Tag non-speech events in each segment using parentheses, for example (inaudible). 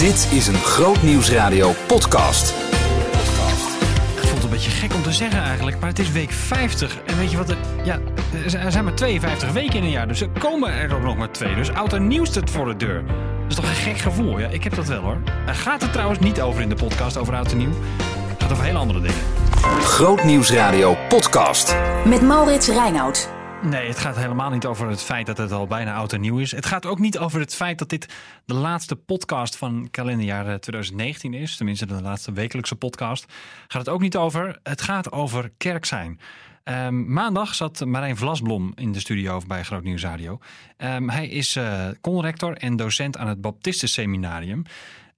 Dit is een Groot Nieuwsradio podcast. Het voelt een beetje gek om te zeggen eigenlijk, maar het is week 50. En weet je wat? Er, ja, er zijn maar 52 weken in een jaar, dus er komen er ook nog maar twee. Dus oud en nieuw staat voor de deur. Dat is toch een gek gevoel? Ja, ik heb dat wel hoor. Er gaat het trouwens niet over in de podcast over oud en nieuw. Het gaat over hele andere dingen. Groot Nieuwsradio podcast. Met Maurits Reinoud. Nee, het gaat helemaal niet over het feit dat het al bijna oud en nieuw is. Het gaat ook niet over het feit dat dit de laatste podcast van kalenderjaar 2019 is. Tenminste, de laatste wekelijkse podcast. Gaat het ook niet over. Het gaat over kerk zijn. Ehm, maandag zat Marijn Vlasblom in de studio bij Groot Nieuws Radio. Ehm, hij is uh, conrector en docent aan het Baptistenseminarium.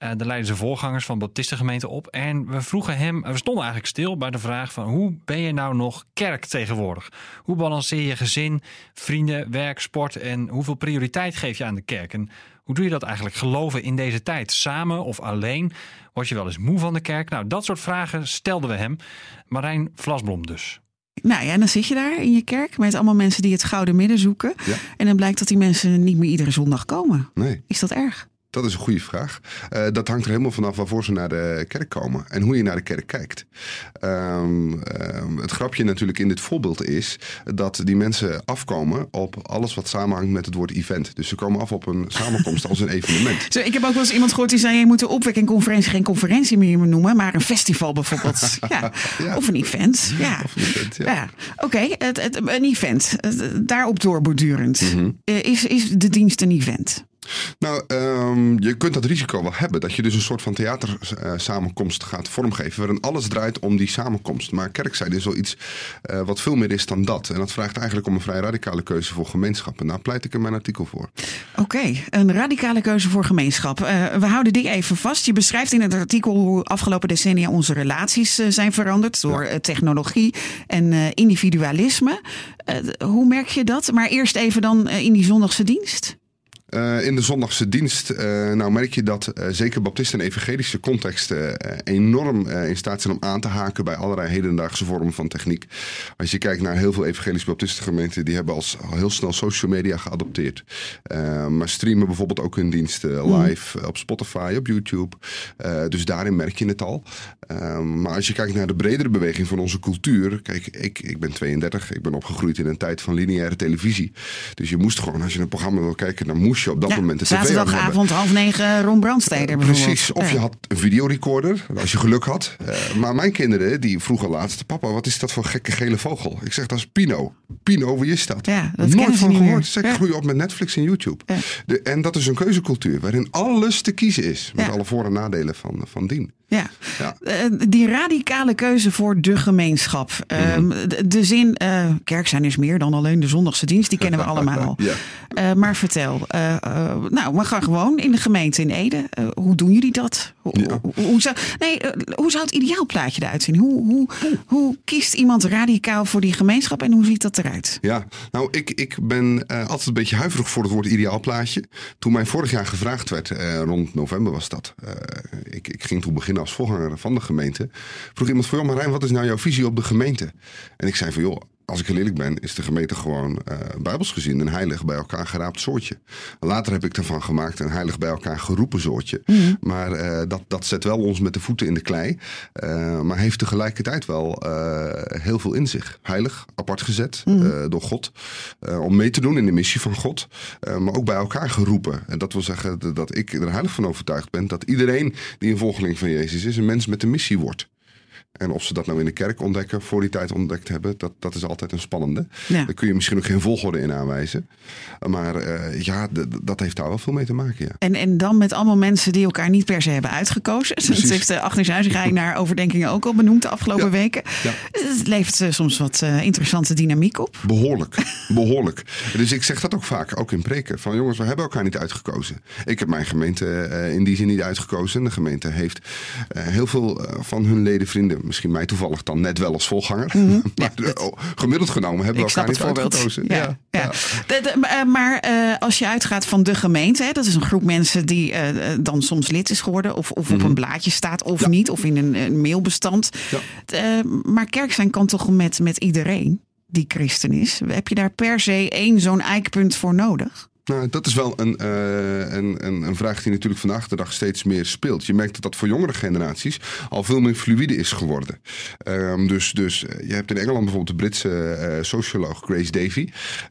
Uh, daar leiden ze voorgangers van Baptistengemeente op. En we vroegen hem, we stonden eigenlijk stil bij de vraag van hoe ben je nou nog kerk tegenwoordig? Hoe balanceer je gezin, vrienden, werk, sport en hoeveel prioriteit geef je aan de kerk? En hoe doe je dat eigenlijk geloven in deze tijd? Samen of alleen? Word je wel eens moe van de kerk? Nou, dat soort vragen stelden we hem. Marijn Vlasblom dus. Nou ja, en dan zit je daar in je kerk met allemaal mensen die het gouden midden zoeken. Ja. En dan blijkt dat die mensen niet meer iedere zondag komen. Nee. Is dat erg? Dat is een goede vraag. Uh, dat hangt er helemaal vanaf waarvoor ze naar de kerk komen en hoe je naar de kerk kijkt. Um, um, het grapje natuurlijk in dit voorbeeld is dat die mensen afkomen op alles wat samenhangt met het woord event. Dus ze komen af op een samenkomst als een (laughs) evenement. Zo, ik heb ook wel eens iemand gehoord die zei: je moet de opwekkingconferentie geen conferentie meer noemen, maar een festival bijvoorbeeld. (laughs) ja. Ja. Of een event. Ja. Ja. Ja. Oké, het, het, een event. Daarop doorbordurend. Mhm. Eh, is, is de dienst een event? Nou, ehm, je kunt dat risico wel hebben. Dat je dus een soort van theatersamenkomst gaat vormgeven. Waarin alles draait om die samenkomst. Maar kerkzijde is wel iets eh, wat veel meer is dan dat. En dat vraagt eigenlijk om een vrij radicale keuze voor gemeenschappen. Daar pleit ik in mijn artikel voor. Oké, een radicale keuze voor gemeenschap. Eh, we houden die even vast. Je beschrijft in het artikel hoe afgelopen decennia onze relaties eh, zijn veranderd door technologie en individualisme. Hoe merk je dat? Maar eerst even dan in die zondagse dienst. Eh, in de zondagse dienst eh, nou merk je dat eh, zeker baptisten en evangelische contexten enorm in staat zijn om aan te haken bij allerlei hedendaagse vormen van techniek. Als je kijkt naar heel veel evangelische baptistengemeenten, die hebben als, al heel snel social media geadopteerd. Maar streamen bijvoorbeeld ook hun diensten live eh, op Spotify, op YouTube. Dus daarin merk je het al. Eh, maar als je kijkt naar de bredere beweging van onze cultuur. Kijk, ik, ik ben 32, ik ben opgegroeid in een tijd van lineaire televisie. Dus je moest gewoon, als je een programma wil kijken, dan moest je op dat Ja, moment de tv zaterdagavond half negen Ron Brandsteder bijvoorbeeld. Precies, of je had een videorecorder, als je geluk had. Eh, maar mijn kinderen, die vroegen laatst... Papa, wat is dat voor gekke gele vogel? Ik zeg, dat is Pino. Pino, wie is dat? Ja, dat Nooit ze van gehoord. ik Ja. groei op met Netflix en YouTube. De, en dat is een keuzecultuur waarin alles te kiezen is. Met alle voor- en nadelen van, van dien. Ja. Ja. Eh, die radicale keuze voor de gemeenschap. Ehm, Mhm. de, de zin, eh, kerk zijn is meer dan alleen de zondagse dienst, die kennen we (laughs) allemaal. Ja. Eh, maar vertel, nou, we gaan gewoon in de gemeente in Ede. Hoe doen jullie dat? Hoe, Ja. hoe, hoe zou, nee, hoe zou het ideaalplaatje eruit zien? Hoe, hoe, hoe kiest iemand radicaal voor die gemeenschap en hoe ziet dat eruit? Ja, nou, ik, ik ben altijd een beetje huiverig voor het woord ideaalplaatje. Toen mij vorig jaar gevraagd werd, rond november was dat. ik, ik ging toen beginnen als voorganger van de gemeente. Vroeg iemand van, joh Marijn, wat is nou jouw visie op de gemeente? En ik zei van, joh, als ik heel eerlijk ben, is de gemeente gewoon eh bijbels gezien een heilig bij elkaar geraapt soortje. Later heb ik ervan gemaakt een heilig bij elkaar geroepen soortje. Maar eh, dat, dat zet wel ons met de voeten in de klei. Eh, maar heeft tegelijkertijd wel heel veel in zich. Heilig, apart gezet eh, door God. om mee te doen in de missie van God. maar ook bij elkaar geroepen. En dat wil zeggen dat- dat ik er heilig van overtuigd ben dat iedereen die een volgeling van Jezus is, een mens met een missie wordt. En of ze dat nou in de kerk ontdekken, voor die tijd ontdekt hebben, dat, dat is altijd een spannende. Ja. Daar kun je misschien ook geen volgorde in aanwijzen. Maar eh, ja, dat heeft daar wel veel mee te maken, ja. En, en dan met allemaal mensen die elkaar niet per se hebben uitgekozen. (laughs) Dat heeft de Agnes Huizinga naar overdenkingen ook al benoemd de afgelopen Ja. weken. Ja. Het levert eh, soms wat eh, interessante dynamiek op. Behoorlijk, (laughs) behoorlijk. Dus ik zeg dat ook vaak, ook in preken. Van jongens, we hebben elkaar niet uitgekozen. Ik heb mijn gemeente eh, in die zin niet uitgekozen. De gemeente heeft eh, heel veel eh, van hun leden, vrienden, misschien mij toevallig dan net wel als volganger. (laughs) maar Ja, dat- eh, oh, gemiddeld genomen hebben we elkaar niet voorbeeld. uitgekozen. Ja, ja. De- de- eh, maar eh, als je uitgaat van de gemeente, hè, dat is een groep mensen die dan soms lid is geworden, of, of op een blaadje staat, of Mhm. Ja. niet, of in een, een mailbestand. Ja. Maar kerk zijn kan toch met, met iedereen die christen is. Heb je daar per se één zo'n eikpunt voor nodig? Nou, dat is wel een, uh, een, een, een, vraag die natuurlijk vandaag de dag steeds meer speelt. Je merkt dat dat voor jongere generaties al veel meer fluïde is geworden. Um, dus, dus eh, je hebt in Engeland bijvoorbeeld de Britse uh, socioloog Grace Davy.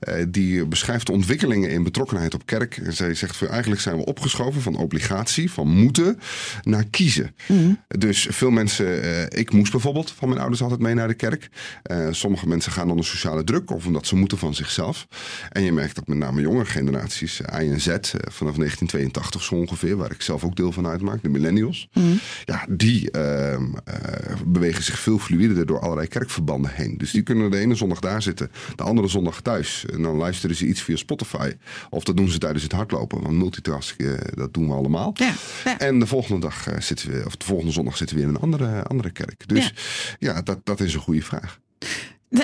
Uh, die beschrijft de ontwikkelingen in betrokkenheid op kerk. En zij zegt eigenlijk zijn we opgeschoven van obligatie, van moeten, naar kiezen. Mm. Dus veel mensen, ik moest bijvoorbeeld van mijn ouders altijd mee naar de kerk. sommige mensen gaan onder sociale druk of omdat ze moeten van zichzelf. En je merkt dat met name jongere generaties generaties, I en Z, eh, vanaf 1982 zo ongeveer, waar ik zelf ook deel van uitmaak, de millennials. Mhm. Ja, die uh, bewegen zich veel fluider door allerlei kerkverbanden heen. Dus die kunnen de ene zondag daar zitten, de andere zondag thuis. En dan luisteren ze iets via Spotify. Of dat doen ze tijdens het hardlopen, want multitasken, eh, dat doen we allemaal. Ja, ja. En de volgende dag zitten we, of de volgende zondag zitten we in een andere, andere kerk. Dus ja, ja dat, dat is een goede vraag.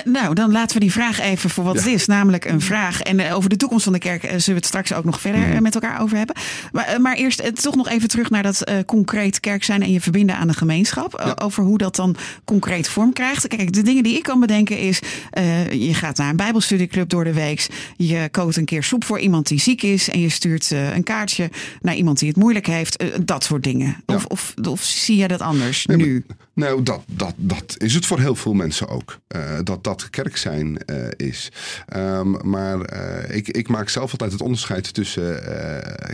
Nou, dan laten we die vraag even voor wat het is. Namelijk een vraag. En eh, over de toekomst van de kerk eh, zullen we het straks ook nog verder mhm. eh, met elkaar over hebben. Maar, maar eerst toch nog even terug naar dat concreet kerk zijn en je verbinden aan de gemeenschap. Over hoe dat dan concreet vorm krijgt. Kijk, de dingen die ik kan bedenken is... je gaat naar een bijbelstudieclub door de week. Je kookt een keer soep voor iemand die ziek is. En je stuurt een kaartje naar iemand die het moeilijk heeft. dat soort dingen. Of, of, of, zie je dat anders nu? Nou, dat, dat, dat is het voor heel veel mensen ook. dat dat kerk zijn uh, is. Um, maar uh, ik, ik, maak zelf altijd het onderscheid tussen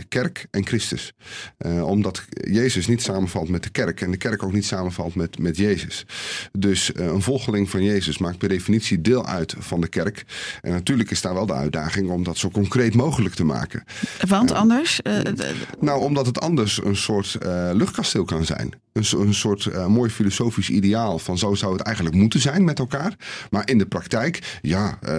kerk en Christus. omdat Jezus niet samenvalt met de kerk en de kerk ook niet samenvalt met, met Jezus. Dus een volgeling van Jezus maakt per definitie deel uit van de kerk. En natuurlijk is daar wel de uitdaging om dat zo concreet mogelijk te maken. Want anders? nou, omdat het anders een soort luchtkasteel kan zijn. Een, een soort mooi filosofisch ideaal van zo zou het eigenlijk moeten zijn met elkaar. Maar in de praktijk, ja, uh,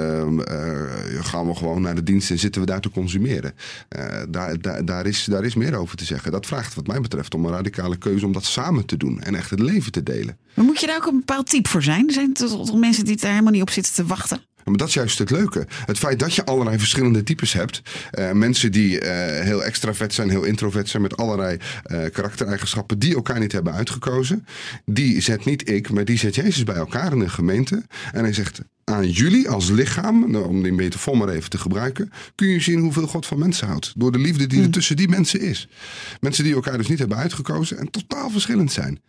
gaan we gewoon naar de dienst en zitten we daar te consumeren. Uh, daar, daar, daar, is, daar is meer over te zeggen. Dat vraagt wat mij betreft om een radicale keuze om dat samen te doen en echt het leven te delen. Maar moet je daar ook een bepaald type voor zijn? Zijn toch mensen die daar helemaal niet op zitten te wachten? Maar dat is juist het leuke. Het feit dat je allerlei verschillende types hebt. Uh, mensen die uh, heel extravert zijn, heel introvert zijn, met allerlei uh, karaktereigenschappen die elkaar niet hebben uitgekozen. Die zet niet ik, maar die zet Jezus bij elkaar in een gemeente. En hij zegt: aan jullie als lichaam, nou, om die metafoor maar even te gebruiken, kun je zien hoeveel God van mensen houdt. Door de liefde die er hmm. tussen die mensen is. Mensen die elkaar dus niet hebben uitgekozen en totaal verschillend zijn.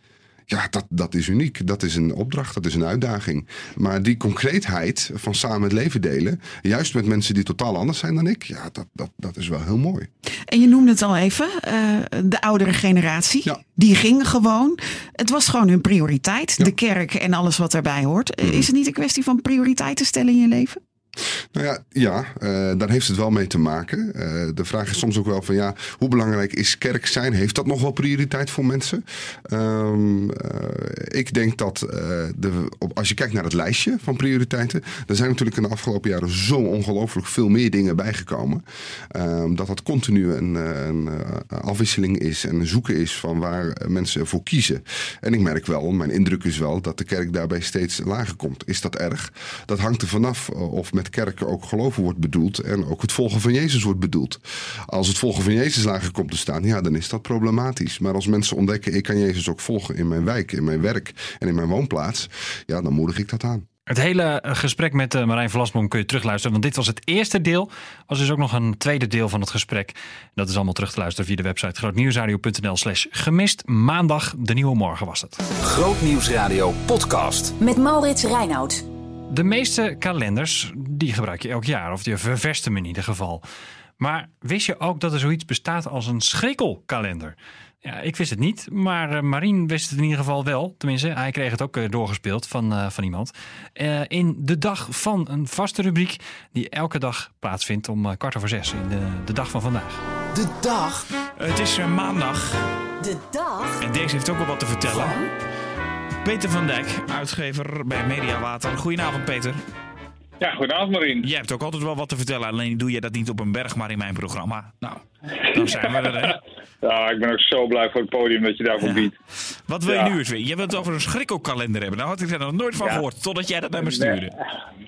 Ja, dat, dat is uniek. Dat is een opdracht, dat is een uitdaging. Maar die concreetheid van samen het leven delen, juist met mensen die totaal anders zijn dan ik, ja, dat, dat, dat is wel heel mooi. En je noemde het al even, uh, de oudere generatie. Ja. Die ging gewoon. Het was gewoon hun prioriteit. De kerk en alles wat daarbij hoort. Mhm. Is het niet een kwestie van prioriteiten stellen in je leven? Nou ja, ja uh, daar heeft het wel mee te maken. Uh, de vraag is soms ook wel van ja, hoe belangrijk is kerk zijn? Heeft dat nog wel prioriteit voor mensen? Um, uh, ik denk dat de, op, als je kijkt naar het lijstje van prioriteiten, er zijn natuurlijk in de afgelopen jaren zo ongelooflijk veel meer dingen bijgekomen. Um, dat dat continu een, een afwisseling is en een zoeken is van waar mensen voor kiezen. En ik merk wel, mijn indruk is wel dat de kerk daarbij steeds lager komt. Is dat erg? Dat hangt er vanaf of met kerken ook geloven wordt bedoeld en ook het volgen van Jezus wordt bedoeld. Als het volgen van Jezus lager komt te staan, ja, dan is dat problematisch. Maar als mensen ontdekken, ik kan Jezus ook volgen in mijn wijk, in mijn werk en in mijn woonplaats, ja, dan moedig ik dat aan. Het hele eh, gesprek met uh, Marijn Vlasboom kun je terugluisteren. Want dit was het eerste deel. was dus ook nog een tweede deel van het gesprek. Dat is allemaal terug te luisteren via de website grootnieuwsradio.nl slash gemist. Maandag, de nieuwe morgen was het. Grootnieuwsradio podcast. Met Maurits Reinoud. De meeste kalenders die gebruik je elk jaar, of je ververst hem in ieder geval. Maar wist je ook dat er zoiets bestaat als een schrikkelkalender? Ja, ik wist het niet, maar uh, Marien wist het in ieder geval wel. Tenminste, hij kreeg het ook uh, doorgespeeld van, uh, van iemand. in de dag van een vaste rubriek die elke dag plaatsvindt om kwart over zes. In de, de dag van vandaag. De dag? Het is maandag. De dag? En deze heeft ook wel wat te vertellen. Peter van Dijk, uitgever bij Mediawater. Goedenavond, Peter. Ja, goedenavond Marien. Jij hebt ook altijd wel wat te vertellen, alleen doe je dat niet op een berg, maar in mijn programma. Nou, Dan zijn we er, hè? (laughs) Ja, ik ben ook zo blij voor het podium dat je daarvoor Ja. biedt. Wat wil je Ja. nu eens weer? Je wilt het over een schrikkelkalender hebben. Nou had ik er nog nooit van Ja. gehoord, totdat jij dat naar me stuurde.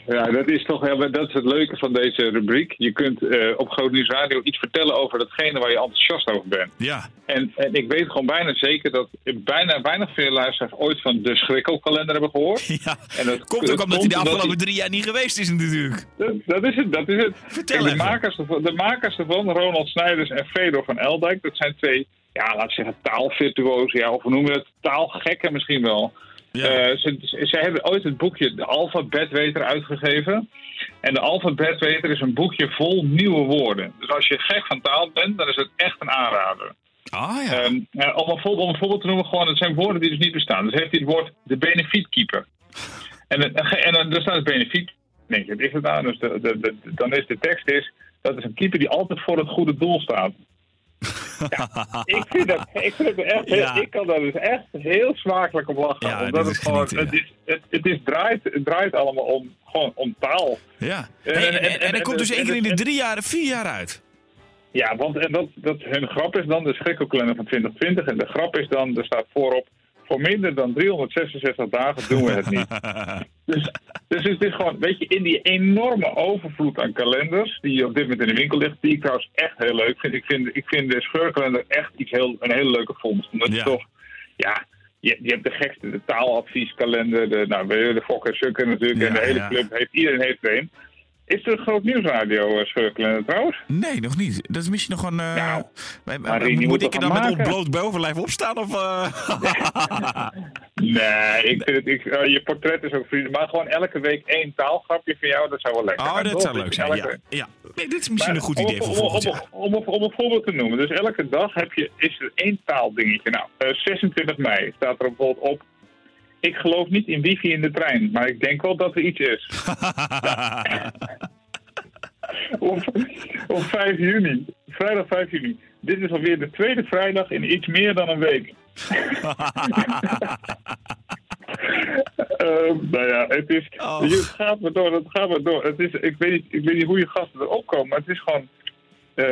Ja, dat is toch dat is het leuke van deze rubriek. Je kunt eh, op Groot Nieuws Radio iets vertellen over datgene waar je enthousiast over bent. Ja. En, en ik weet gewoon bijna zeker dat bijna weinig veel luisteraars ooit van de schrikkelkalender hebben gehoord. (laughs) ja. En dat Komt ook omdat hij de afgelopen drie jaar niet geweest is natuurlijk. Dat, dat is het, dat is het. Vertel Kijk, de, makers ervan, de makers ervan, Ronald Snijders en Fedor van Eldijk, dat zijn twee, ja, laten we zeggen, taalvirtuozen, ja, of hoe noemen we het, taalgekken misschien wel. Ja. Eh, ze, hebben ooit het boekje De Alfabetweter uitgegeven. En De Alfabetweter is een boekje vol nieuwe woorden. Dus als je gek van taal bent, dan is het echt een aanrader. Ah ja. Eh, om, een voorbeeld, om een voorbeeld te noemen, gewoon, het zijn woorden die dus niet bestaan. Dus heeft hij het woord de benefietkeeper. En, en, en er staat het benefiet. Denk je, wat is het nou? Dus de, de, de- dan is de tekst is, dat is een keeper die altijd voor het goede doel staat. Ja, (laughs) ik vind dat, ik vind het echt, Ja. ik kan daar dus echt heel smakelijk op lachen. Ja, omdat het gewoon, genieten, het, is, het, het is draait, het draait allemaal om, gewoon om taal. ja. en- Hey, en, en- en, komt dus één keer in de drie jaar, vier jaar uit. Ja, want en dat, dat hun grap is dan de schrikkelkalender van 2020. En de grap is dan, er staat voorop, voor minder dan 366 dagen doen we het niet. (laughs) dus, dus het is gewoon, weet je, in die enorme overvloed aan kalenders die op dit moment in de winkel ligt, die ik trouwens echt heel leuk vind. Ik vind, ik vind de scheurkalender echt iets heel, een hele leuke vondst. Omdat Ja. toch, ja, je, je hebt de gekste, de taaladvieskalender, de, nou, de Fokker Sukker natuurlijk, Ja, en de hele ja. club, heeft, iedereen heeft er een. Is er een groot nieuwsradio eh, scheurkalender trouwens? Nee, nog niet. Dat is misschien nog een... Nou, die moet moet ik er dan met maken? ontbloot bovenlijf opstaan? Of, eh? (laughs) Nee, ik vind het, ik, je portret is ook vriendelijk. Maar gewoon elke week één taalgrapje van jou, dat zou wel lekker oh, zijn. dat toch? zou leuk zijn. Ja. elke- ja. Nee, dit is misschien Maar een goed om- idee voor om- volgend om. Om, om, om een voorbeeld te noemen. Dus elke dag heb je, is er één taaldingetje. Nou, eh, 26 mei staat er bijvoorbeeld op. Ik geloof niet in wifi in de trein, maar ik denk wel dat er iets is. (laughs) Op, op 5 juni, vrijdag 5 juni. Dit is alweer de tweede vrijdag in iets meer dan een week. (laughs) Ehm, nou ja, het is. Oh. Het gaat maar door, het gaat maar door. Het is, ik, weet niet, ik weet niet hoe je gasten erop komen, maar het is gewoon. eh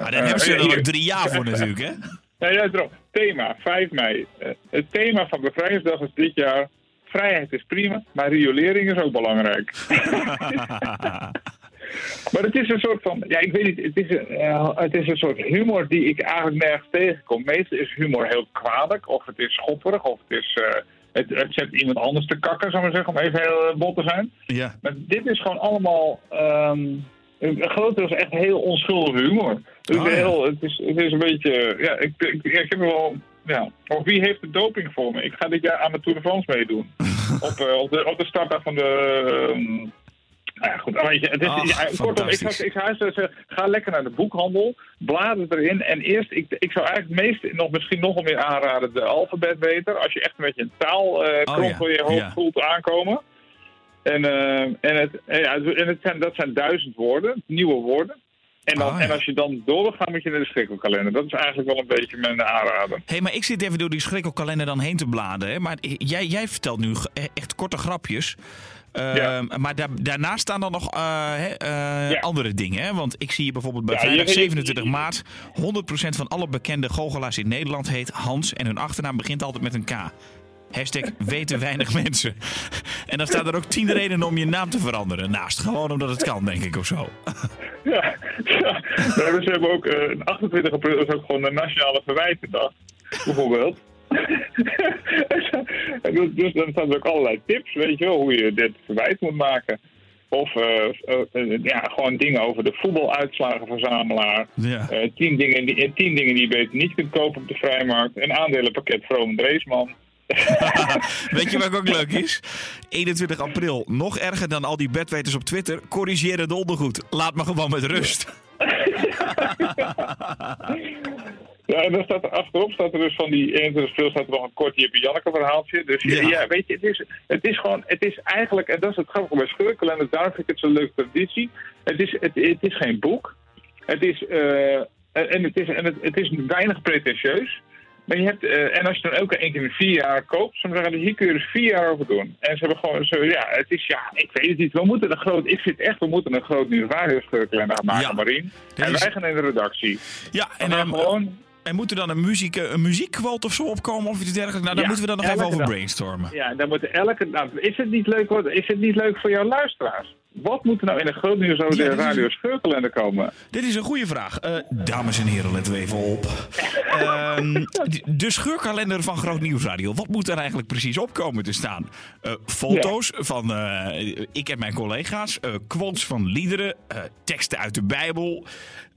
Maar daar hebben ze eh, er ook drie jaar voor natuurlijk, hè? Nou ja, daarom. Thema, 5 mei. Eh, het thema van Bevrijdingsdag is dit jaar... Vrijheid is prima, maar riolering is ook belangrijk. (laughs) maar het is een soort van... Ja, ik weet niet. Het is, een, eh, het is een soort humor die ik eigenlijk nergens tegenkom. Meestal is humor heel kwalijk. Of het is schopperig. Of het is... eh, het, het zet iemand anders te kakken, zou maar zeggen. Om even heel bot te zijn. Ja. Maar dit is gewoon allemaal... ehm deel is echt heel onschuldige humor. Dus Oh, ja. heel, het, is, het is een beetje... Ja, ik, ik, ik heb wel... Ja. Of wie heeft de doping voor me? Ik ga dit jaar aan de Tour de France meedoen. (laughs) op, eh, op, de, op de startdag van de... ehm, nou ja, goed. maar Weet je, het is, Ach, ja, kortom, ik zou, ik zou juist zeggen, ga lekker naar de boekhandel, blader erin. En eerst, ik, ik zou eigenlijk het meest, nog, misschien nog wel meer aanraden, de alfabetbeter. Als je echt een beetje een taal eh Oh, ja, je hoofd voelt aankomen. En, eh, en, het, en, ja, en het zijn, dat zijn duizend woorden, nieuwe woorden. En, dan, Ah, ja. en als je dan door wil gaan, moet je naar de schrikkelkalender. Dat is eigenlijk wel een beetje mijn aanrader. Hé, hey, maar ik zit even door die schrikkelkalender dan heen te bladeren. Hè? Maar jij, jij vertelt nu ge- echt korte grapjes. Ehm, Ja. Maar daar, daarnaast staan dan nog eh, eh, Ja. andere dingen. Hè? Want ik zie hier bijvoorbeeld bij Ja, vrijdag je- je- 27 maart... 100% van alle bekende goochelaars in Nederland heet Hans... en hun achternaam begint altijd met een K. Hashtag weten weinig mensen. En dan staan er ook tien redenen om je naam te veranderen. Naast gewoon omdat het kan, denk ik, of zo. Ja, ja. We hebben ook eh, 28 april is ook gewoon de Nationale Verwijtendag, bijvoorbeeld. En (laughs) dus, dus dan staan er ook allerlei tips, weet je wel, hoe je dit verwijt moet maken. Of eh, eh, ja, gewoon dingen over de voetbaluitslagenverzamelaar. Ja. Tien, dingen die, tien dingen die je beter niet kunt kopen op de vrijmarkt. Een aandelenpakket Vroom Dreesman. (laughs) Weet je wat ook leuk is? 21 april, nog erger dan al die bedweters op Twitter. Corrigeer het ondergoed. Laat me gewoon met rust. (laughs) Ja, en dan staat er achterop, staat er dus van die 21 april staat er nog een kort Jippe Janneke verhaaltje. Dus ja. Ja. weet je, het is, het is gewoon, het is eigenlijk, en dat is het grappige bij scheurkalenders, daarom vind ik het zo'n leuke traditie. Het is, het, het is geen boek. Het is, eh, en het is, en het, het is weinig pretentieus. Maar je hebt, eh, en als je dan elke één keer in vier jaar koopt, dan zeggen ze, hier kun je dus vier jaar over doen. En ze hebben gewoon zo, ja, het is, ja, ik weet het niet. We moeten een groot, ik vind echt, we moeten een groot nieuw radioscheurkalender maken, Ja. Marien. En is- wij gaan in de redactie. Ja, En dan ehm, gewoon, en moet er dan een, muziek, eh, een muziekquote of zo opkomen of iets dergelijks? Nou, daar Ja, moeten we dan nog even over brainstormen. ja, dan moeten elke, nou, is het niet leuk, wat- is het niet leuk voor jouw luisteraars? Wat moet er nou in een groot nieuws Ja, radio scheurkalender komen? Dit is een goede vraag. Eh, dames en heren, letten we even op. Ehm, (laughs) de scheurkalender van Groot Nieuwsradio. Wat moet er eigenlijk precies op komen te staan? Eh, foto's van eh, ik en mijn collega's. quotes van liederen. teksten uit de Bijbel.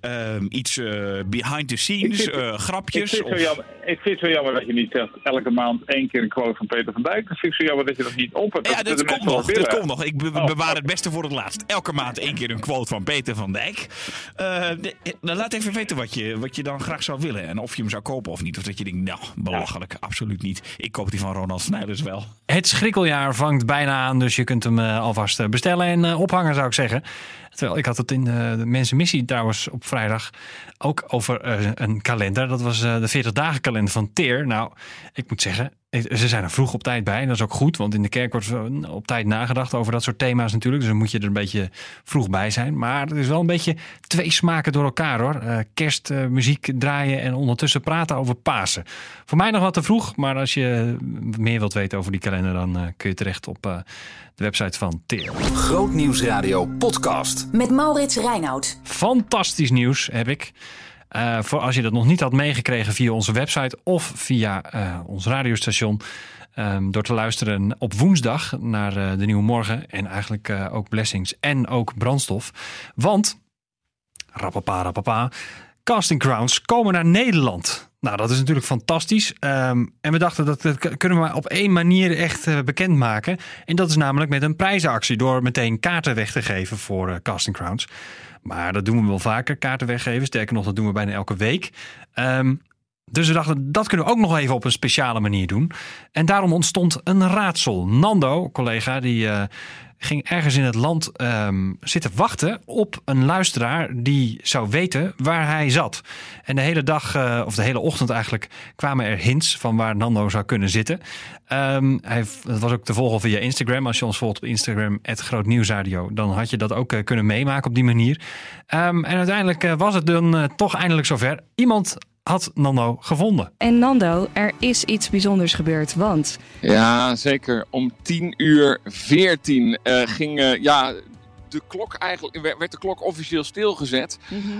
Ehm, iets eh, behind the Ik scenes. vind- eh, Ik grapjes. vind, het of- zo jammer, ik vind het zo jammer dat je niet zegt elke maand één keer een quote van Peter van Dijk. Dat vind ik zo jammer dat je dat niet op hebt. Ja, dat komt nog. Dat komt nog. Ik be- Oh, bewaar het beste voor het laatst. Elke maand één keer een quote van Peter van Dijk. Eh, de- dan laat even weten wat je, wat je dan graag zou willen. En of je hem zou kopen of niet. Of dat je denkt, nou, belachelijk. Absoluut niet. Ik koop die van Ronald Snijders wel. Het schrikkeljaar vangt bijna aan, dus je kunt hem eh, alvast eh, bestellen en eh, ophangen, zou ik zeggen. Terwijl ik had het in de, de Mensenmissie trouwens op vrijdag ook over eh, een kalender. Dat was eh, de 40 dagen kalender van Teer. Nou, ik moet zeggen, eh, ze zijn er vroeg op tijd bij. En dat is ook goed, want in de kerk wordt eh, op tijd nagedacht over dat soort thema's natuurlijk. Dus dan moet je er een beetje vroeg bij zijn. Maar het is wel een beetje twee smaken door elkaar hoor. Eh, kerstmuziek draaien en ondertussen praten over Pasen. Voor mij nog wat te vroeg, maar als je meer wilt weten over die kalender, dan eh, kun je terecht op eh, de website van Teer. Grootnieuwsradio podcast. Met Maurits Reinoud. Fantastisch nieuws heb ik. Eh, voor als je dat nog niet had meegekregen via onze website of via eh, ons radiostation. Ehm, door te luisteren op woensdag naar eh, de Nieuwe Morgen. En eigenlijk ook Blessings en ook Brandstof. Want, rapapa, rapapa, Casting Crowns komen naar Nederland. Nou, dat is natuurlijk fantastisch. Ehm, en we dachten dat, dat kunnen we maar op één manier echt eh, bekendmaken. En dat is namelijk met een prijzenactie. Door meteen kaarten weg te geven voor Casting Crowns. Maar dat doen we wel vaker, kaarten weggeven. Sterker nog, dat doen we bijna elke week. Ehm, dus we dachten, dat kunnen we ook nog even op een speciale manier doen. En daarom ontstond een raadsel. Nando, collega, die eh, ging ergens in het land ehm, zitten wachten op een luisteraar die zou weten waar hij zat. En de hele dag, eh, of de hele ochtend eigenlijk, kwamen er hints van waar Nando zou kunnen zitten. Ehm, hij, dat was ook te volgen via Instagram. Als je ons volgt op Instagram, Groot Nieuwsradio, dan had je dat ook eh, kunnen meemaken op die manier. Ehm, en uiteindelijk was het dan toch eindelijk zover. Iemand had Nando gevonden. En Nando, er is iets bijzonders gebeurd, want Ja, zeker. Om 10 uur 14 eh, ging eh, ja, de klok eigenlijk, werd- de klok officieel stilgezet.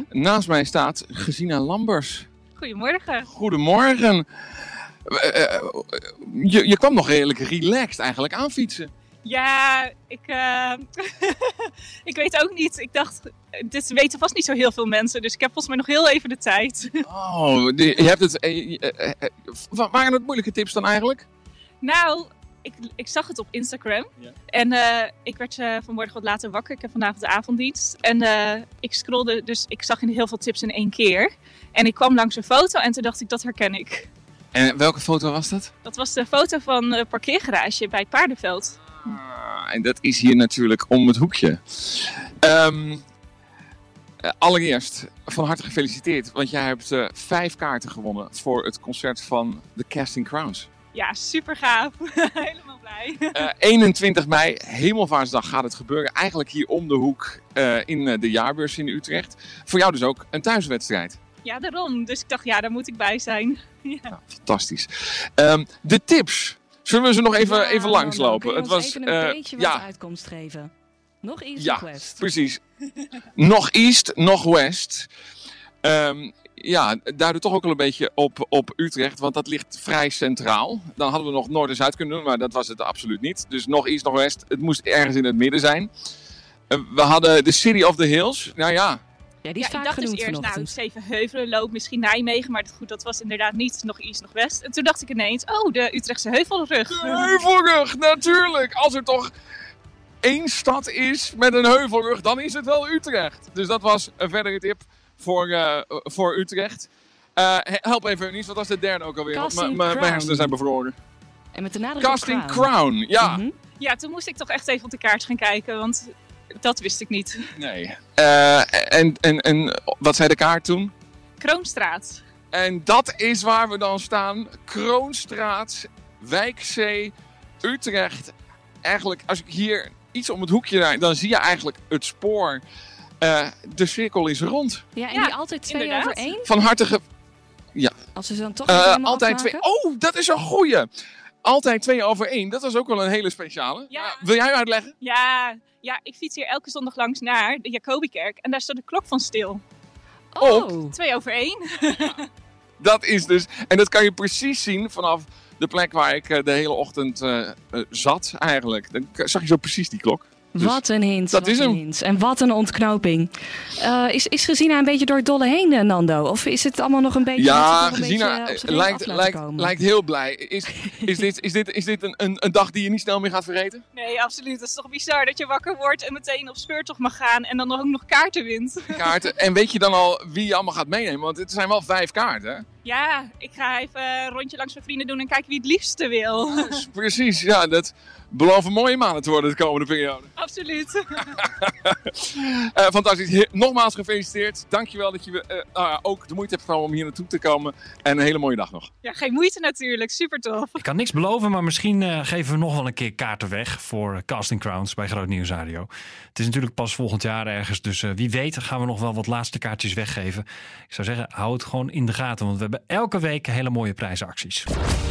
Naast mij staat Gesina Lambers. Goedemorgen. Goedemorgen. Eh, je, je kwam nog redelijk relaxed eigenlijk aan fietsen. Ja, ik, eh, (laughs) ik weet ook niet. Ik dacht, dit weten vast niet zo heel veel mensen. Dus ik heb volgens mij nog heel even de tijd. (laughs) Oh, je hebt het. eh, eh, eh, wa- waren het moeilijke tips dan eigenlijk? nou, ik, ik zag het op Instagram. En ik werd eh, vanmorgen wat later wakker. Ik heb vandaag de avonddienst. En eh, ik scrollde, dus ik zag heel veel tips in één keer. En ik kwam langs een foto en toen dacht ik, dat herken ik. En welke foto was dat? Dat was de foto van de parkeergarage bij Paardenveld. Ah, en dat is hier natuurlijk om het hoekje. Ehm, eh, allereerst van harte gefeliciteerd, want jij hebt eh, vijf kaarten gewonnen voor het concert van The Casting Crowns. Ja, super gaaf. (laughs) Helemaal blij. Eh, 21 mei, Hemelvaartsdag, gaat het gebeuren. Eigenlijk hier om de hoek eh, in eh, de jaarbeurs in Utrecht. Voor jou dus ook een thuiswedstrijd. Ja, daarom. Dus ik dacht, ja, daar moet ik bij zijn. (laughs) Ja. Fantastisch. Ehm, de tips. Zullen we ze nog even, Ja, even langslopen? Het was, even een eh, beetje wat ja, uitkomst geven. Nog East Ja, of West? precies. (laughs) nog East, nog West. Ehm, ja, duiden toch ook wel een beetje op, op Utrecht, want dat ligt vrij centraal. Dan hadden we nog Noord en Zuid kunnen doen, maar dat was het absoluut niet. Dus nog East, nog West. Het moest ergens in het midden zijn. Eh, we hadden de City of the Hills. Nou ja, Ja, die is ja, ik vaak dacht dus eerst, nou, vanochtend. Zevenheuvelen loopt misschien Nijmegen, maar dat, goed, dat was inderdaad niet nog East, nog West. En toen dacht ik ineens, oh, de Utrechtse Heuvelrug. heuvelrug, natuurlijk. Als er toch één stad is met een heuvelrug, dan is het wel Utrecht. Dus dat was een verdere tip voor, eh, voor Utrecht. Eh, help even, Eunice, wat was de derde ook alweer? Mijn hersenen zijn bevroren. En met de nadruk Casting Crown. Crown, ja. Mhm. Ja, toen moest ik toch echt even op de kaart gaan kijken, want dat wist ik niet. Nee. Eh, en, en, en wat zei de kaart toen? Kroonstraat. En dat is waar we dan staan. Kroonstraat, Wijkzee, Utrecht. Eigenlijk, als ik hier iets om het hoekje rijd, dan zie je eigenlijk het spoor. Eh, de cirkel is rond. Ja, en Ja, die altijd twee inderdaad. over één? Van harte ge- Als ze dan toch helemaal altijd afmaken? twee. Oh, dat is een goeie. Altijd twee over één. Dat was ook wel een hele speciale. Ja. Wil jij uitleggen? Ja, ja, ik fiets hier elke zondag langs naar de Jacobikerk en daar staat de klok van stil. Oh, Twee over één. (laughs) Dat is dus. En dat kan je precies zien vanaf de plek waar ik eh, de hele ochtend eh, eh, zat, eigenlijk. Dan zag je zo precies die klok. Dus wat een hint. dat wat is een hint. En wat een ontknoping. Eh, is, is Gezina een beetje door het dolle heen, eh, Nando? Of is het allemaal nog een beetje... Ja, Gezina eh, lijkt, lijkt, lijkt heel blij. Is, is dit, is dit, is dit een, een, een dag die je niet snel meer gaat vergeten? Nee, absoluut. Het is toch bizar dat je wakker wordt en meteen op speurtocht mag gaan en dan ook nog kaarten wint. Kaarten. En weet je dan al wie je allemaal gaat meenemen? Want het zijn wel vijf kaarten. Ja, ik ga even een rondje langs mijn vrienden doen en kijken wie het liefste wil. Precies, ja, dat beloven mooie maanden te worden de komende periode. Absoluut. (laughs) Eh, fantastisch. He- nogmaals gefeliciteerd. Dankjewel dat je eh, ja, ook de moeite hebt genomen om hier naartoe te komen. En een hele mooie dag nog. Ja, geen moeite natuurlijk. Super tof. Ik kan niks beloven, maar misschien eh, geven we nog wel een keer kaarten weg voor Casting Crowns bij Groot Nieuws Radio. Het is natuurlijk pas volgend jaar ergens, dus eh, wie weet gaan we nog wel wat laatste kaartjes weggeven. Ik zou zeggen, hou het gewoon in de gaten, want we hebben elke week hele mooie prijzenacties.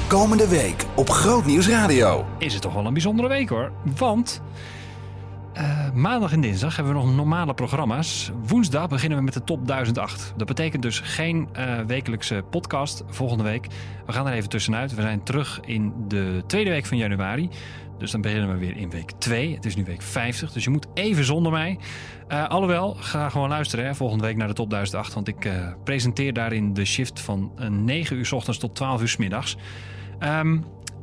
Komende week op Groot Nieuws Radio. Is het toch wel een bijzondere week hoor, want eh, maandag en dinsdag hebben we nog normale programma's. Woensdag beginnen we met de top 1008. Dat betekent dus geen eh, wekelijkse podcast volgende week. We gaan er even tussenuit. We zijn terug in de tweede week van januari. Dus dan beginnen we weer in week 2. Het is nu week 50, dus je moet even zonder mij. Eh, alhoewel, ga gewoon luisteren hè, volgende week naar de top 1008. Want ik eh, presenteer daarin de shift van eh, 9 uur s ochtends tot 12 uur s middags. Ehm,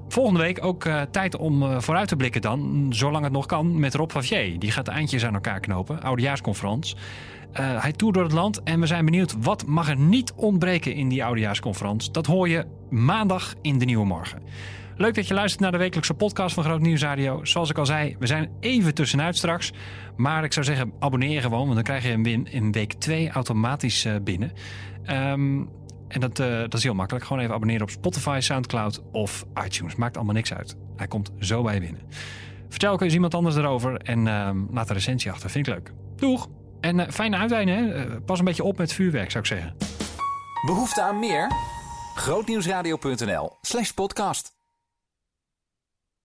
Volgende week ook eh, tijd om eh, vooruit te blikken dan, zolang het nog kan, met Rob Favier. Die gaat de eindjes aan elkaar knopen, oudejaarsconferentie. Eh, hij toert door het land en we zijn benieuwd wat mag er niet ontbreken in die oudejaarsconferentie. Dat hoor je maandag in de Nieuwe Morgen. Leuk dat je luistert naar de wekelijkse podcast van Groot Nieuws Radio. Zoals ik al zei, we zijn even tussenuit straks. Maar ik zou zeggen, abonneer je gewoon, want dan krijg je hem in, in week 2 automatisch eh, binnen. Ehm, en dat, eh, dat is heel makkelijk. Gewoon even abonneren op Spotify, Soundcloud of iTunes. Maakt allemaal niks uit. Hij komt zo bij je binnen. Vertel ook eens iemand anders erover en ehm, laat een recensie achter. Vind ik leuk. Doeg! En eh, fijne uiteinden, hè? Pas een beetje op met vuurwerk, zou ik zeggen. Behoefte aan meer? Grootnieuwsradio.nl slash podcast.